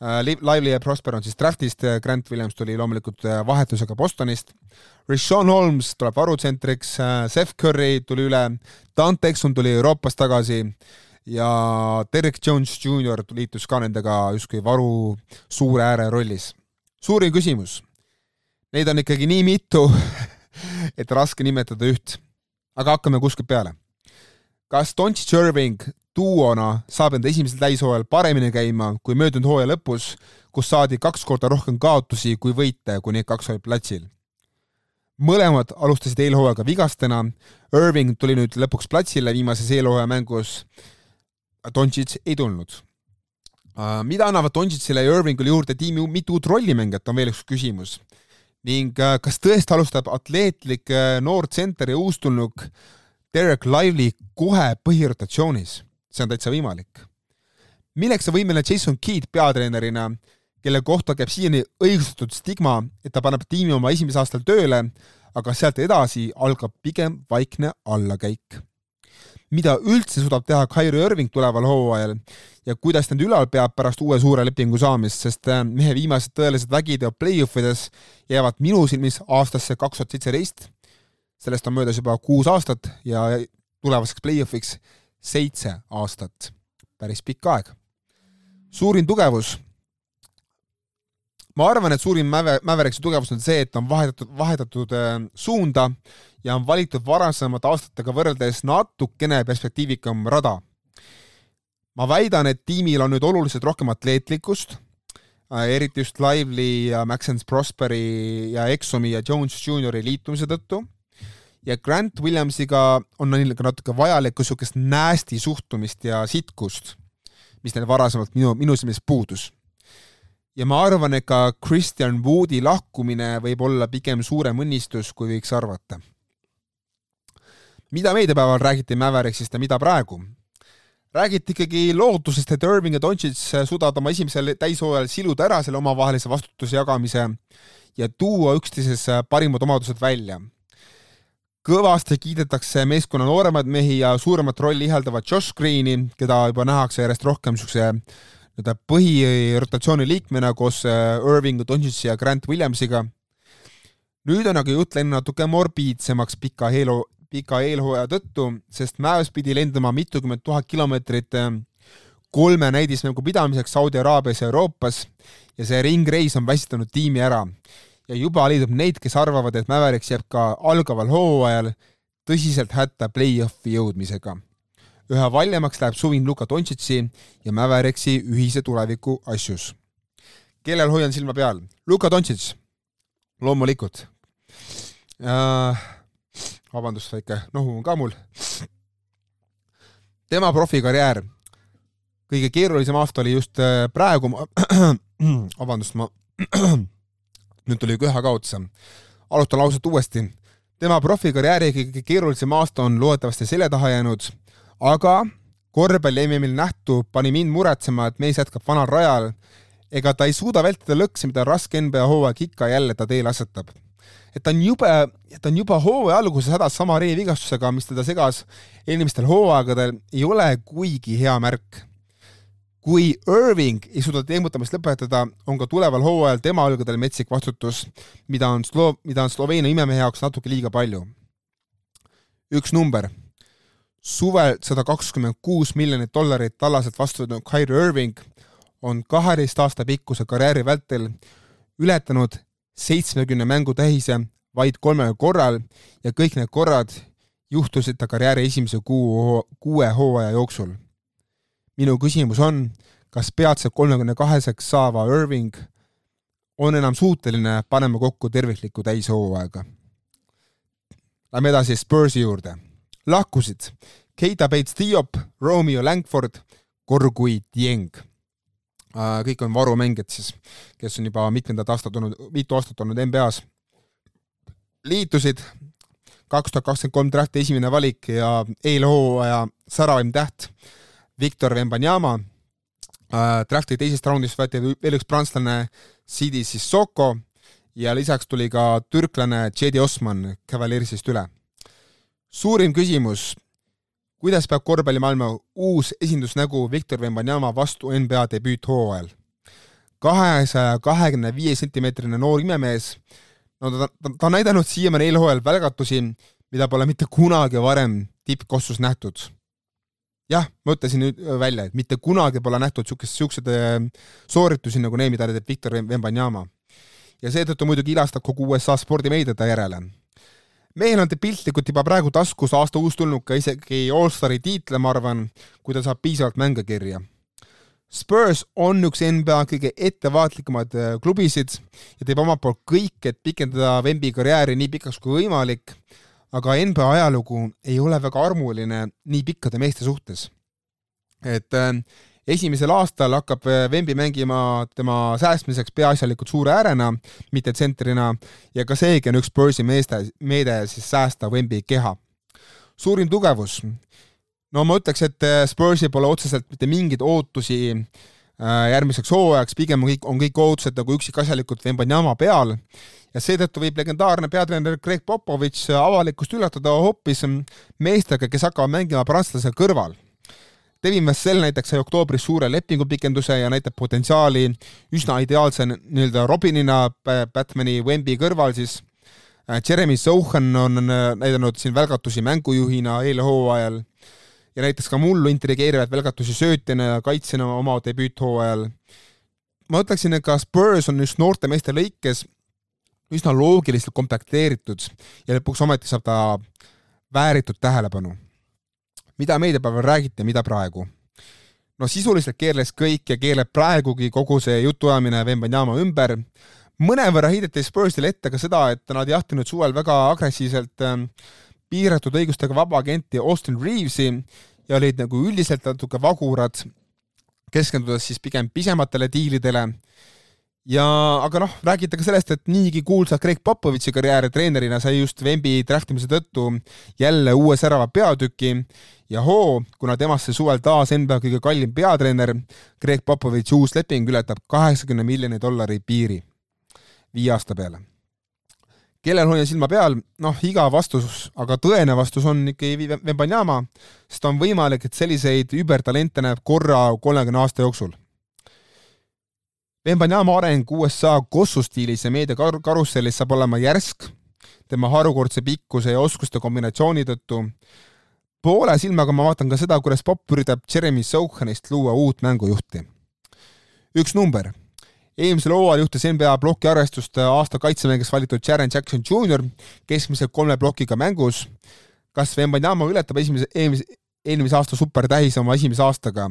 äh,, Lively ja Prosper on siis draftist, Grant Williams tuli loomulikult äh, vahetusega Bostonist, Rishon Holmes tuleb varutsentriks äh,, Seth Curry tuli üle, Dante Exum tuli Euroopast tagasi äh,, ja Derek Jones Jr liitus ka nendega justkui varu suure ääre rollis. Suurim küsimus. Neid on ikkagi nii mitu, [LAUGHS] et raske nimetada üht. aga hakkame kuskilt peale. kas Doncic Irving duona saab enda esimesel täishooajal paremini käima kui möödunud hooaja lõpus, kus saadi kaks korda rohkem kaotusi kui võite, kui need kaks olid platsil? mõlemad alustasid eelhooajaga vigastena, Irving tuli nüüd lõpuks platsile viimases eelhooaja mängus Doncic ei tulnud. Äh, mida annavad Doncicile ja Irvingule juurde tiimi mitu uut rollimängijat, on veel üks küsimus. ning äh, kas tõesti alustab atleetlik äh, noor tsenter ja uustulnuk Derek Lively kohe põhirotatsioonis? see on täitsa võimalik. milleks on võimeline Jason Keat peatreenerina, kelle kohta käib siiani õigustatud stigma, et ta paneb tiimi oma esimesel aastal tööle, aga sealt edasi algab pigem vaikne allakäik mida üldse suudab teha Kyrie Irving tuleval hooajal ja kuidas ta end ülal peab pärast uue suure lepingu saamist, sest äh, mehe viimased tõelised vägiteod play-offides jäävad minu silmis aastasse kaks tuhat seitseteist. sellest on möödas juba kuus aastat ja tulevaseks play-offiks seitse aastat. päris pikk aeg. suurim tugevus ma arvan, et suurim Mäve, Mäveriksi tugevus on see, et on vahetatud, vahetatud äh, suunda ja on valitud varasemate aastatega võrreldes natukene perspektiivikam rada. ma väidan, et tiimil on nüüd oluliselt rohkem atleetlikkust, äh, eriti just Lively ja Maxence Prosperi ja Exumi ja Jones Juniori liitumise tõttu ja Grant Williamsiga on neil ka natuke vajalikku niisugust näästi suhtumist ja sitkust, mis neil varasemalt minu, minu silmis puudus ja ma arvan, et ka Christian Woodi lahkumine võib olla pigem suurem õnnistus, kui võiks arvata. Mida meediapäeval räägiti Mavericksist ja mida praegu? räägiti ikkagi lootusest, et Irving ja Doncic suudavad oma esimesel täishooajal siluda ära selle omavahelise vastutuse jagamise ja tuua üksteises parimad omadused välja. kõvasti kiidetakse meeskonna nooremaid mehi ja suuremat rolli ihaldavat Josh Greeni, keda juba nähakse järjest rohkem niisuguse nii-öelda põhirotatsiooni liikmena koos äh, Irving, Doncic ja Grant Williamsiga. nüüd on aga jutt läinud natuke morbiidsemaks pika eelo, pika eelhooaja tõttu, sest Mavs pidi lendama mitukümmend tuhat kilomeetrit äh, kolme näidismängu pidamiseks Saudi Araabias ja Euroopas ja see ringreis on väsitanud tiimi ära. ja juba leidub neid, kes arvavad, et Mavericks jääb ka algaval hooajal tõsiselt hätta play-off'i jõudmisega üha valjemaks läheb suvin Luka Dontšitsi ja Mäveriksi ühise tuleviku asjus. kellel hoian silma peal? Luka Dontšits, loomulikult äh,. Vabandust, väike nohu on ka mul. tema profikarjäär, kõige keerulisem aasta oli just äh, praegu, [CLEARS THROAT] vabandust, ma [CLEARS THROAT] nüüd tuli köha ka otsa. alustan lauset uuesti. tema profikarjääri kõige keerulisem aasta on loodetavasti selja taha jäänud aga korvpalli MM-il nähtu pani mind muretsema, et mees jätkab vanal rajal ega ta ei suuda vältida lõksi, mida raske NBA hooaeg ikka jälle ta teele asetab. Et ta on jube, ta on juba hooaja alguses hädas sama reevigastusega, mis teda segas eelmistel hooaegadel, ei ole kuigi hea märk. kui Irving ei suuda teemutamist lõpetada, on ka tuleval hooajal tema õlgadel metsik vastutus, mida on Slo-, mida on Sloveenia imemehe jaoks natuke liiga palju. üks number suvel sada kakskümmend kuus miljonit dollarit tallaselt vastu võtnud Kyrie Irving on kaheteist aasta pikkuse karjääri vältel ületanud seitsmekümne mängu tähise vaid kolmel korral ja kõik need korrad juhtusid ta karjääri esimese kuu, kuue hooaja jooksul. minu küsimus on, kas peatselt kolmekümne kaheseks saava Irving on enam suuteline panema kokku terviklikku täishooaega? Lähme edasi Spursi juurde lahkusid Keita Bates Diop, Romeo Langford, Korgui Dieng. Äh, kõik on varumängijad siis, kes on juba mitmendat aastat olnud, mitu aastat olnud NBA-s. liitusid kaks tuhat kakskümmend kolm drafti esimene valik ja eelhooaja säravaim täht Viktor Vembanyama. Äh, drafti teisest raundist võeti veel üks prantslane Sidi Sissoko ja lisaks tuli ka türklane Jedi Osman Cavaliersist üle suurim küsimus, kuidas peab korvpallimaailma uus esindusnägu Viktor Vembanyama vastu NBA debüüthooajal? kahesaja kahekümne viie sentimeetrine noor imemees, no ta, ta, ta on näidanud siiamaani eelhooajal välgatusi, mida pole mitte kunagi varem tippkossus nähtud. jah, ma ütlesin nüüd välja, et mitte kunagi pole nähtud niisugust, niisuguseid äh, sooritusi nagu need, mida teeb Viktor Vembanyama. ja seetõttu muidugi ilastab kogu USA spordimeedia ta järele mehel on piltlikult juba praegu taskus aasta uustulnuka isegi allstari tiitle, ma arvan, kui ta saab piisavalt mänge kirja. Spurs on üks NBA kõige ettevaatlikumaid äh, klubisid ja teeb omalt poolt kõik, et pikendada Wembi karjääri nii pikaks kui võimalik, aga NBA ajalugu ei ole väga armuline nii pikkade meeste suhtes. et äh, esimesel aastal hakkab Vembi mängima tema säästmiseks peaasjalikult suure äärena, mitte tsentrina, ja ka seegi on üks Spursi meeste, meede siis säästa Vembi keha. suurim tugevus? no ma ütleks, et Spursil pole otseselt mitte mingeid ootusi järgmiseks hooajaks, pigem on kõik, on kõik ootused nagu üksikasjalikult Vembanyama peal ja seetõttu võib legendaarne peatreener Greg Popovitš avalikkust üllatada hoopis meestega, kes hakkavad mängima prantslase kõrval. Devin Vassell näiteks sai oktoobris suure lepingupikenduse ja näitab potentsiaali üsna ideaalse nii-öelda Robinina Batmani Wemby kõrval siis. Jeremy Sohan on näidanud siin välgatusi mängujuhina eelhooajal ja näiteks ka mullu intrigeerivaid välgatusi söötjana ja kaitsjana oma debüüthooajal. ma ütleksin, et ka Spurs on just noorte meeste lõikes üsna loogiliselt komplekteeritud ja lõpuks ometi saab ta vääritud tähelepanu. Mida meediapäeval räägiti mida praegu? no sisuliselt keerles kõik ja keerleb praegugi kogu see jutuajamine Vembanyama ümber. mõnevõrra heideti Spursile ette ka seda, et nad jahtinud suvel väga agressiivselt ähm, piiratud õigustega vaba agenti Austin Reavesi ja olid nagu üldiselt natuke vagurad, keskendudes siis pigem pisematele diilidele ja aga noh, räägiti ka sellest, et niigi kuulsa Greg Popovitši karjäär treenerina sai just Vembi trahtimise tõttu jälle uue särava peatüki. Ja hoo, kuna temast sai suvel taas NBA kõige kallim peatreener, Greg Popovitši uus leping ületab kaheksakümne miljoni dollari piiri viie aasta peale. kellel hoian silma peal, noh, iga vastus, aga tõene vastus on ikkagi Vembanyama, sest on võimalik, et selliseid übertalente näeb korra kolmekümne aasta jooksul Wembanyama areng USA kossu stiilis ja meedia kar-, karussellis saab olema järsk tema harukordse pikkuse ja oskuste kombinatsiooni tõttu. poole silmaga ma vaatan ka seda, kuidas Pop üritab Jeremy Sohanist luua uut mängujuhti. üks number. eelmisel hooajal juhtis NBA plokiarvestust aasta kaitsemängiks valitud Jaren Jackson Jr keskmiselt kolme plokiga mängus. kas Wembanyama ületab esimese, eelmise, eelmise aasta supertähis oma esimese aastaga.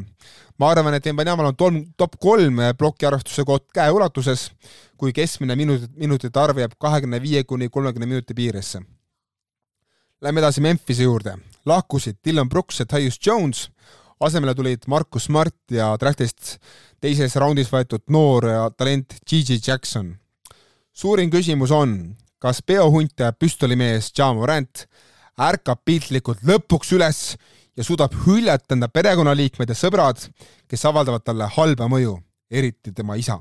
ma arvan, et Embanyamal on tol-, top kolm plokiarvestuse koht käeulatuses, kui keskmine minutit, minutite arv jääb kahekümne viie kuni kolmekümne minuti piiresse. Lähme edasi Memphise juurde. lahkusid Dylan Brooks ja Tyus Jones, asemele tulid Markus Smart ja draftist teises raundis võetud noor talent Gigi Jackson. suurim küsimus on, kas peohunt ja püstolimees Ja Morant ärkab piltlikult lõpuks üles ja suudab hüljata enda perekonnaliikmed ja sõbrad, kes avaldavad talle halba mõju, eriti tema isa.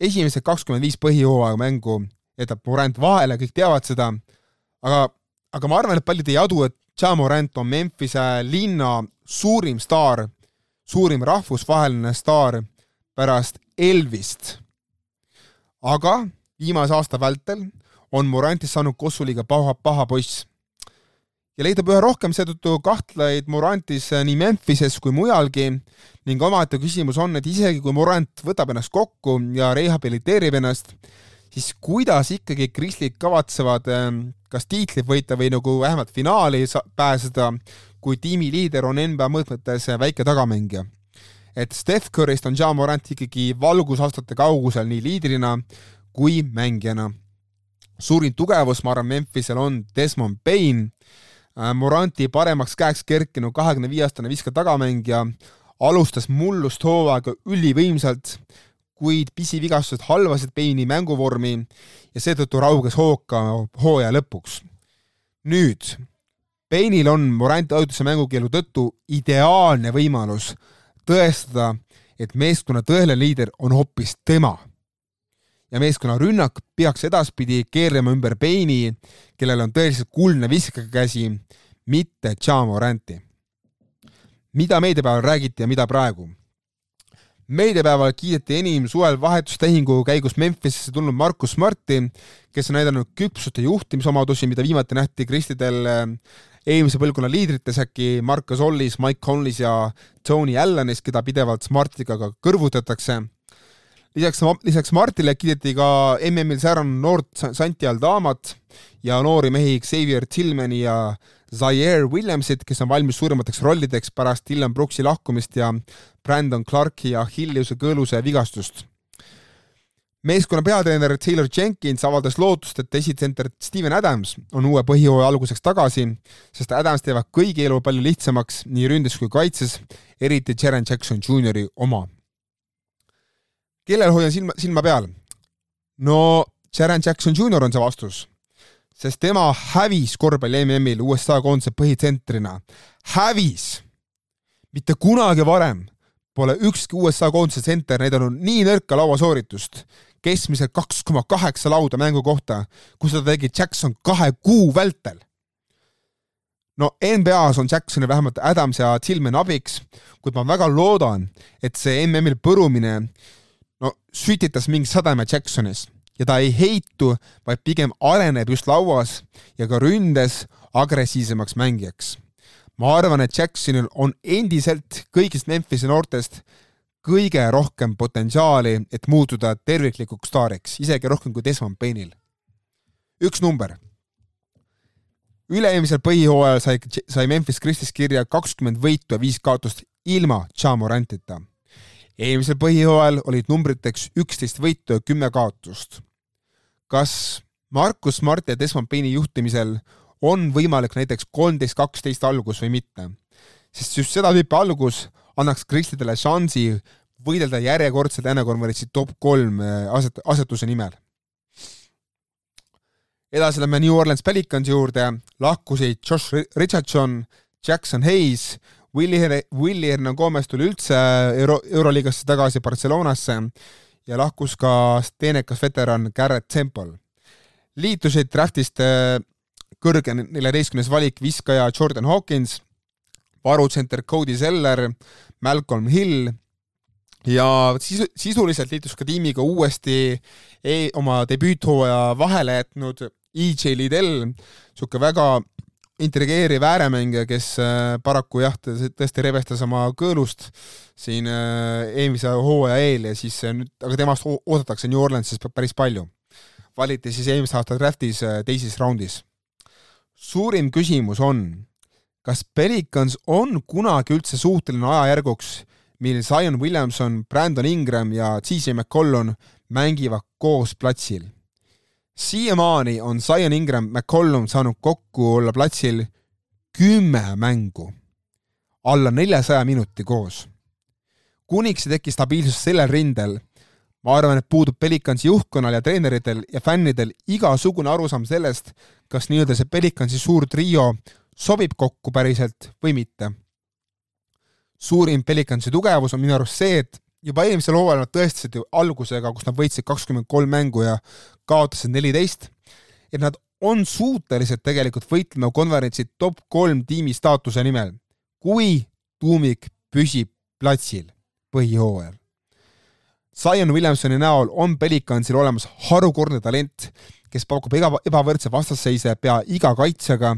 esimesed kakskümmend viis põhijooaega mängu jätab Morant vahele, kõik teavad seda, aga, aga ma arvan, et paljud ei adu, et Ja Morant on Memphise linna suurim staar, suurim rahvusvaheline staar pärast Elvist. aga viimase aasta vältel on Morantist saanud Kossuliga paha, paha poiss ja leidub üha rohkem seetõttu kahtlejaid Morantis äh, nii Memphises kui mujalgi ning omaette küsimus on, et isegi kui Morant võtab ennast kokku ja rehabiliteerib ennast, siis kuidas ikkagi Grizzlid kavatsevad ähm, kas tiitlit võita või nagu vähemalt finaali pääseda, kui tiimi liider on NBA mõõtmetes väike tagamängija. et Steph Curry'st on Ja Morant ikkagi valgusaastate kaugusel nii liidrina kui mängijana. suurim tugevus, ma arvan, Memphisel on Desmond Payne Moranti paremaks käeks kerkinud kahekümne viie aastane viske tagamängija alustas mullust hooaega ülivõimsalt, kuid pisivigastused halvasid Peini mänguvormi ja seetõttu rauges hoog ka hooaja lõpuks. nüüd, Peinil on Moranti ajutise mängukeelu tõttu ideaalne võimalus tõestada, et meeskonna tõeline liider on hoopis tema ja meeskonna rünnak peaks edaspidi keerlema ümber Peini, kellel on tõeliselt kuldne viskakäsi, mitte Ja Moranti. mida meediapäeval räägiti ja mida praegu? meediapäeval kiideti enim suvel vahetustehingu käigus Memphisesse tulnud Markus Smarti, kes on näidanud küpsust ja juhtimisomadusi, mida viimati nähti kristidel eh, eelmise põlvkonna liidrites äkki Marcus Ollis, Mike Conleys ja Tony Allanis, keda pidevalt Smartiga ka kõrvutatakse lisaks, lisaks Martile kiideti ka MM-il sääranud noort Santi Aldamat ja noori mehi Xavier Tillmani ja Zaire Williamsit, kes on valmis suuremateks rollideks pärast Dylan Brooksi lahkumist ja Brandon Clarki ja Hilliuse kõõluse vigastust. meeskonna peatreener Taylor Jenkins avaldas lootust, et esitsenter Steven Adams on uue põhijooaja alguseks tagasi, sest Adams teevad kõigi elu palju lihtsamaks nii ründes kui kaitses, eriti Jaren Jackson Jr oma kellel hoian silma, silma peal? no Sharon Jackson Jr on see vastus, sest tema hävis korvpalli MM-il USA koondise põhitsentrina, hävis. mitte kunagi varem pole ükski USA koondise tsenter näidanud nii nõrka lauasooritust, keskmiselt kaks koma kaheksa lauda mängu kohta, kui seda tegi Jackson kahe kuu vältel. no NBA-s on Jacksonil vähemalt Adams ja Tillman abiks, kuid ma väga loodan, et see MM-il põrumine no sütitas mingi sademe Jacksonis ja ta ei heitu, vaid pigem areneb just lauas ja ka ründes agressiivsemaks mängijaks. ma arvan, et Jacksonil on endiselt kõigist Memphise noortest kõige rohkem potentsiaali, et muutuda terviklikuks staariks, isegi rohkem kui Desmond Bainil. üks number. üle-eelmisel põhihooajal sai, sai Memphis Christis kirja kakskümmend võitu ja viis kaotust ilma Ja Morantita. Eelmisel põhihooajal olid numbriteks üksteist võitu ja kümme kaotust. kas Markus Smart ja Desmond Baini juhtimisel on võimalik näiteks kolmteist, kaksteist algus või mitte. sest just seda tüüpi algus annaks kristidele šansi võidelda järjekordselt Anna Converence'i top kolm äh, aset-, asetuse nimel. edasi lähme New Orleans Pelicansi juurde, lahkusid Josh Richardson, Jackson Hayes, Willie, Willie Hernan-Gomez tuli üldse Euro, Euroliigasse tagasi Barcelonasse ja lahkus ka teenekas veteran Garrett Temple. liitusid draftist äh, kõrge neljateistkümnes valik viskaja Jordan Hawkins, varutsenter Cody Zeller, Malcolm Hill ja sisu, sisuliselt liitus ka tiimiga uuesti e oma debüüthooaja vahele jätnud EJ Liddell, niisugune väga intrigeeriv ääremängija, kes äh, paraku jah, tõesti rebestas oma kõõlust siin äh, eelmise hooaja eel ja siis äh, nüüd, aga temast oodatakse New Orleansis päris palju. valiti siis eelmise aasta draftis teises raundis suurim küsimus on, kas Pelicans on kunagi üldse suuteline ajajärguks, mil Zion Williamson, Brandon Ingram ja CJ McCollum mängivad koos platsil. Siiamaani on Zion Ingram, McCollum saanud kokku olla platsil kümme mängu, alla neljasaja minuti koos. kuniks ei teki stabiilsust sellel rindel, ma arvan, et puudub Pelicansi juhtkonnal ja treeneritel ja fännidel igasugune arusaam sellest, kas nii-öelda see Pelicansi suur trio sobib kokku päriselt või mitte. suurim Pelicansi tugevus on minu arust see, et juba eelmisel hooajal nad tõestasid ju algusega, kus nad võitsid kakskümmend kolm mängu ja kaotasid neliteist, et nad on suutelised tegelikult võitlema konverentsi top kolm tiimi staatuse nimel, kui tuumik püsib platsil põhihooajal. Zion Williamsoni näol on Pelicansil olemas harukordne talent, kes pakub eba, ebavõrdse vastasseise pea iga kaitsjaga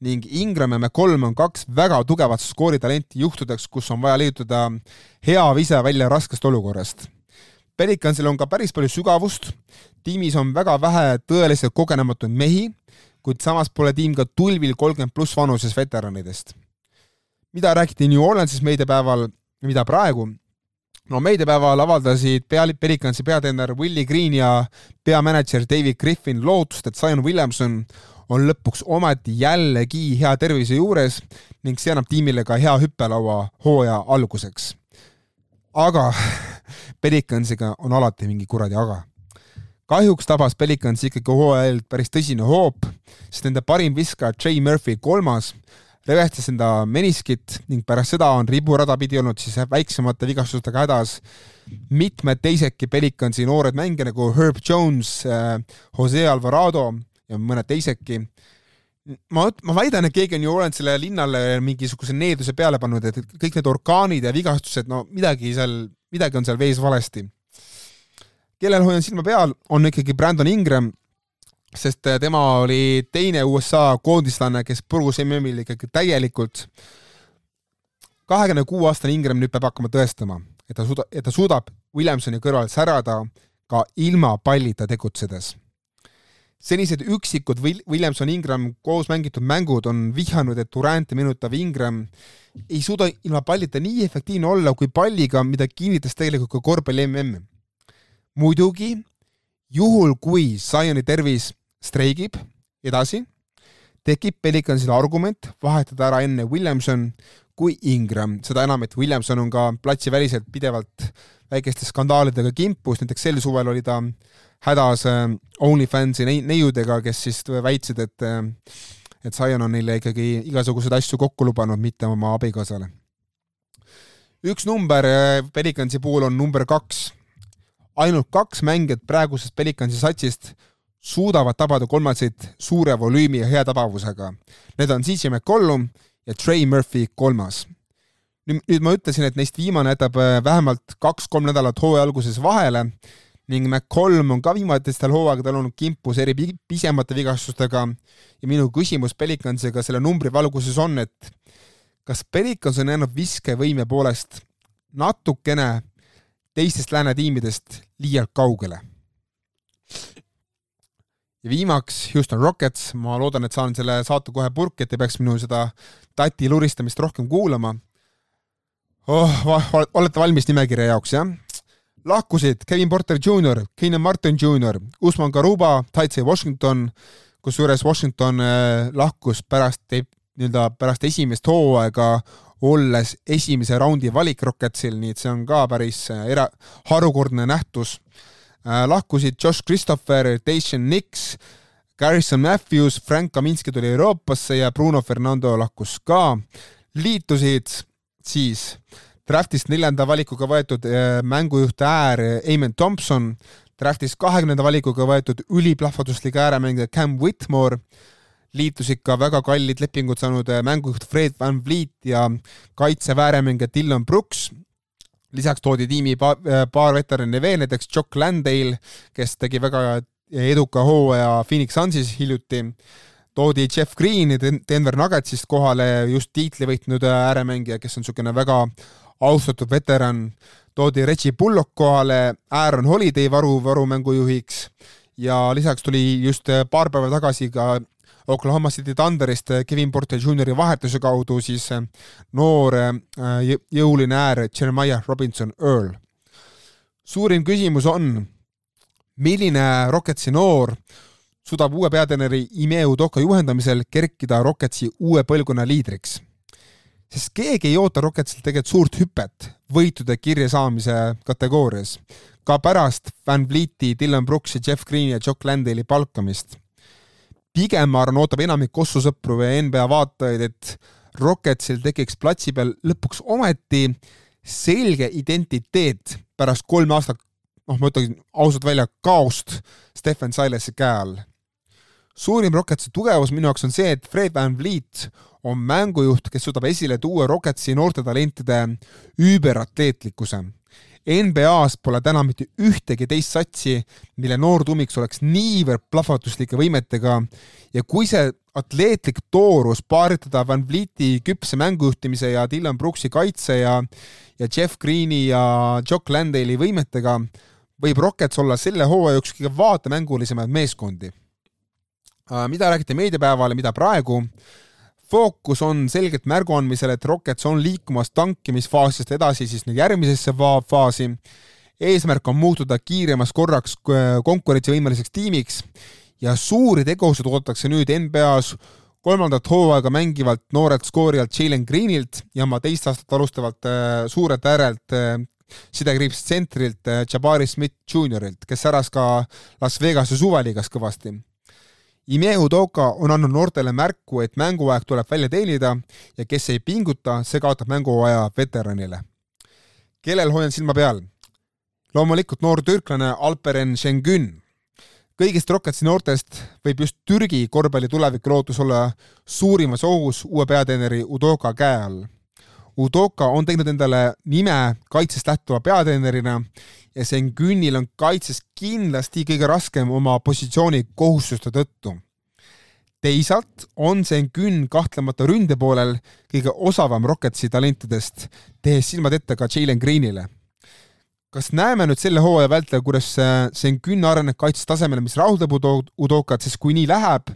ning Ingram ja McCollum on kaks väga tugevat skooritalenti juhtudeks, kus on vaja leiutada hea vise välja raskest olukorrast. Pelicansil on ka päris palju sügavust, tiimis on väga vähe tõeliselt kogenematuid mehi, kuid samas pole tiim ka tulvil kolmkümmend pluss vanuses veteranidest. mida räägiti New Orleansis meediapäeval mida praegu, no meediapäeval avaldasid pea, Pelicansi peatreener Willie Green ja peamänedžer David Griffin lootust, et Zion Williamson on lõpuks ometi jällegi hea tervise juures ning see annab tiimile ka hea hüppelaua hooaja alguseks. aga [LAUGHS] Pelicansiga on alati mingi kuradi aga. kahjuks tabas Pelicansi ikkagi hooajal päris tõsine hoop, sest nende parim viskaja Jay Murphy kolmas revestas enda meniskit ning pärast seda on riburada pidi olnud siis väiksemate vigastustega hädas mitmed teisedki Pelicansi noored mängijad nagu Herb Jones äh,, Jose Alvarado ja mõned teisedki. ma, ma väidan, et keegi on ju olnud selle linnale mingisuguse needuse peale pannud, et kõik need orkaanid ja vigastused, no midagi seal, midagi on seal vees valesti. kellel hoian silma peal, on ikkagi Brandon Ingram sest tema oli teine USA koondislane, kes purus MM-il ikkagi täielikult. kahekümne kuue aastane Ingram nüüd peab hakkama tõestama, et ta suuda, et ta suudab Williamsoni kõrval särada ka ilma pallita tegutsedes. Senised üksikud Williamson-Ingram koos mängitud mängud on vihjanud, et Durante minutav Ingram ei suuda ilma pallita nii efektiivne olla kui palliga, mida kinnitas tegelikult ka korvpalli MM. muidugi juhul, kui Zioni tervis streigib edasi, tekib Pelicansil argument vahetada ära enne Williamson kui Ingram, seda enam, et Williamson on ka platsiväliselt pidevalt väikeste skandaalidega kimpus, näiteks sel suvel oli ta hädas äh, OnlyFansi neiudega, kes siis väitsid, et äh, et Zion on neile ikkagi igasuguseid asju kokku lubanud, mitte oma abikaasale. üks number Pelicansi puhul on number kaks. ainult kaks mängijat praegusest Pelicansi satsist suudavad tabada kolmaseid suure volüümi ja hea tabavusega. Need on CJ McCollum ja Trey Murphy kolmas. nüüd, ma ütlesin, et neist viimane jätab vähemalt kaks-kolm nädalat hooaja alguses vahele ning McCollum on ka viimatistel hooaegadel olnud kimpus eri pisemate vigastustega ja minu küsimus Pelicansiga selle numbri valguses on, et kas Pelicans on jäänud viskevõime poolest natukene teistest lääne tiimidest liialt kaugele? Ja viimaks Houston Rockets, ma loodan, et saan selle saate kohe purki, et ei peaks minu seda tati luristamist rohkem kuulama oh,. olete valmis nimekirja jaoks, jah? lahkusid Kevin Porter Jr, Keenan Martin Jr, Usman Garuba, Taitsei Washington, kusjuures Washington äh, lahkus pärast, nii-öelda pärast esimest hooaega olles esimese raundi valik Rocketsil, nii et see on ka päris äh, era-, harukordne nähtus. Äh, lahkusid Josh Christopher, Dacian Nix, Garrison Matthews, Frank Kaminski tuli Euroopasse ja Bruno Fernando lahkus ka. liitusid siis draftist neljanda valikuga võetud äh, mängujuht äär Eamon Thompson, draftist kahekümnenda valikuga võetud üliplahvatuslik ääremängija Cam Whitmore, liitusid ka väga kallid lepingud saanud äh, mängujuht Fred Van Vliet ja kaitseväe ääremängija Dylan Brooks. Lisaks toodi tiimi paar, äh, paar veterani veel, näiteks Jock Landale, kes tegi väga eduka hooaja Phoenix Sunsis hiljuti. Toodi Jeff Green Denver Nuggetsist kohale, just tiitli võitnud ääremängija, kes on niisugune väga austatud veteran, toodi Reggie Bullock kohale Aaron Holiday varu, varumängujuhiks. Ja lisaks tuli just paar päeva tagasi ka Oklahoma City Thunderist Kevin Porter Jr vahetuse kaudu siis noor äh, jõuline äär Jeremiah Robinson Earl. suurim küsimus on, milline Rocketsi noor suudab uue peatreeneri Ime Udoka juhendamisel kerkida Rocketsi uue põlvkonna liidriks sest keegi ei oota Rocketsilt tegelikult suurt hüpet võitude kirja saamise kategoorias, ka pärast Van Vlieti, Dylan Brooksi, Jeff Greeni ja Jock Landale'i palkamist. Pigem ma arvan, ootab enamik Kossu sõpru või NBA vaatajaid, et Rocketsil tekiks platsi peal lõpuks ometi selge identiteet pärast kolme aastat, noh, ma ütlen ausalt välja, kaost Stephen Silesi käe all. suurim Rocketsi tugevus minu jaoks on see, et Fred Van Vliet on mängujuht, kes suudab esile tuua Rocketsi noortetalentide üüberatleetlikkuse. NBA-s pole täna mitte ühtegi teist satsi, mille noor tumiks oleks niivõrd plahvatuslike võimetega ja kui see atleetlik toorus paaritada Van Vlieti küpse mängujuhtimise ja Dylan Brooksi kaitse ja ja Jeff Greeni ja Jock Landale'i võimetega, võib Rockets olla selle hooaja üks kõige vaatemängulisemaid meeskondi. Äh, mida räägiti meediapäeval ja mida praegu, fookus on selgelt märguandmisel, et Rockets on liikumas tankimisfaasist edasi siis nüüd järgmisesse faasi. eesmärk on muutuda kiiremas korraks äh, konkurentsivõimeliseks tiimiks ja suuri tegusid oodatakse nüüd NBA-s kolmandat hooaega mängivalt noorelt skoorijalt Jalen Greenilt ja oma teist aastat alustavalt äh, suurelt äärelt äh, sidekriips tsentrilt Jabari Smith Juniorilt, kes säras ka Las Vegase suveliigas kõvasti Ime Udoka on andnud noortele märku, et mänguaeg tuleb välja teenida ja kes ei pinguta, see kaotab mänguaja veteranile. kellel hoian silma peal? loomulikult noor türklane Alperen Şengün. kõigist Rocketsi noortest võib just Türgi korvpalli tuleviku lootus olla suurimas ohus uue peatreeneri Udoka käe all. Udoka on teinud endale nime kaitsest lähtuva peatreenerina ja Sengünil on kaitses kindlasti kõige raskem oma positsiooni kohustuste tõttu. teisalt on Sengün kahtlemata ründe poolel kõige osavam Rocketsi talentidest, tehes silmad ette ka Jalen Greenile. kas näeme nüüd selle hooaja vältel, kuidas Sengün areneb kaitses tasemele, mis rahuldab Udokat, sest kui nii läheb,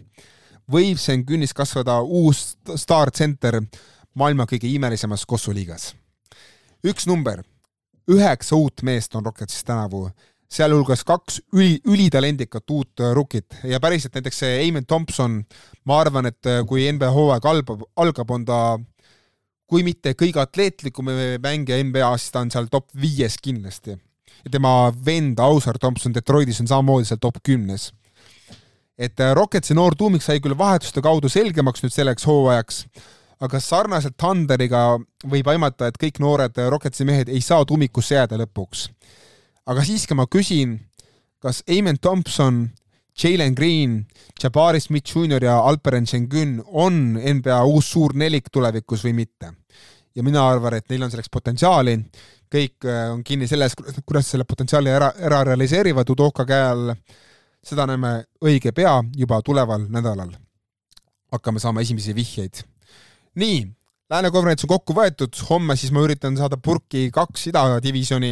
võib Sengünist kasvada uus staartsenter maailma kõige imelisemas kossuliigas. üks number üheksa uut meest on Rocketsis tänavu, sealhulgas kaks üli, ülitalendikat uut äh, rukit ja päriselt näiteks see Eamon Thompson, ma arvan, et äh, kui NBA hooaeg algab, algab, on ta kui mitte kõige atleetlikum mängija NBA-s, ta on seal top viies kindlasti. ja tema vend Ausar Thompson Detroitis on samamoodi seal top kümnes. et äh, Rocketsi noor tuumik sai küll vahetuste kaudu selgemaks nüüd selleks hooajaks, aga sarnaselt Thunderiga võib aimata, et kõik noored Rocketsi mehed ei saa tummikusse jääda lõpuks. aga siiski ma küsin, kas Amen Thompson, Jalen Green, Jabari Smith Jr ja Alperen Şengün on NBA uus suur nelik tulevikus või mitte? ja mina arvan, et neil on selleks potentsiaali, kõik äh, on kinni selles, kuidas selle potentsiaali ära, ära realiseerivad Udoka käe all, seda näeme õige pea juba tuleval nädalal. hakkame saama esimesi vihjeid. Nii, Lääne konverents on kokku võetud, homme siis ma üritan saada purki kaks idadivisjoni.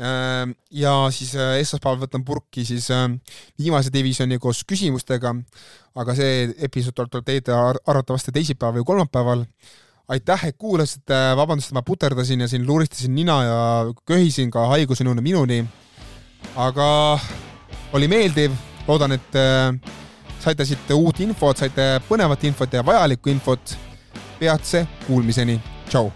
Äh, ja siis äh, esmaspäeval võtan purki siis viimase divisjoni koos küsimustega, aga see episood tuleb teile arvatavasti teisipäeval või kolmapäeval. Aitäh, et kuulasite, vabandust, et ma puterdasin ja siin luristasin nina ja köhisin ka haigusinune minuni. aga oli meeldiv, loodan, et äh, saite siit uut infot, saite põnevat infot ja vajalikku infot. Peatse kuulmiseni, tšau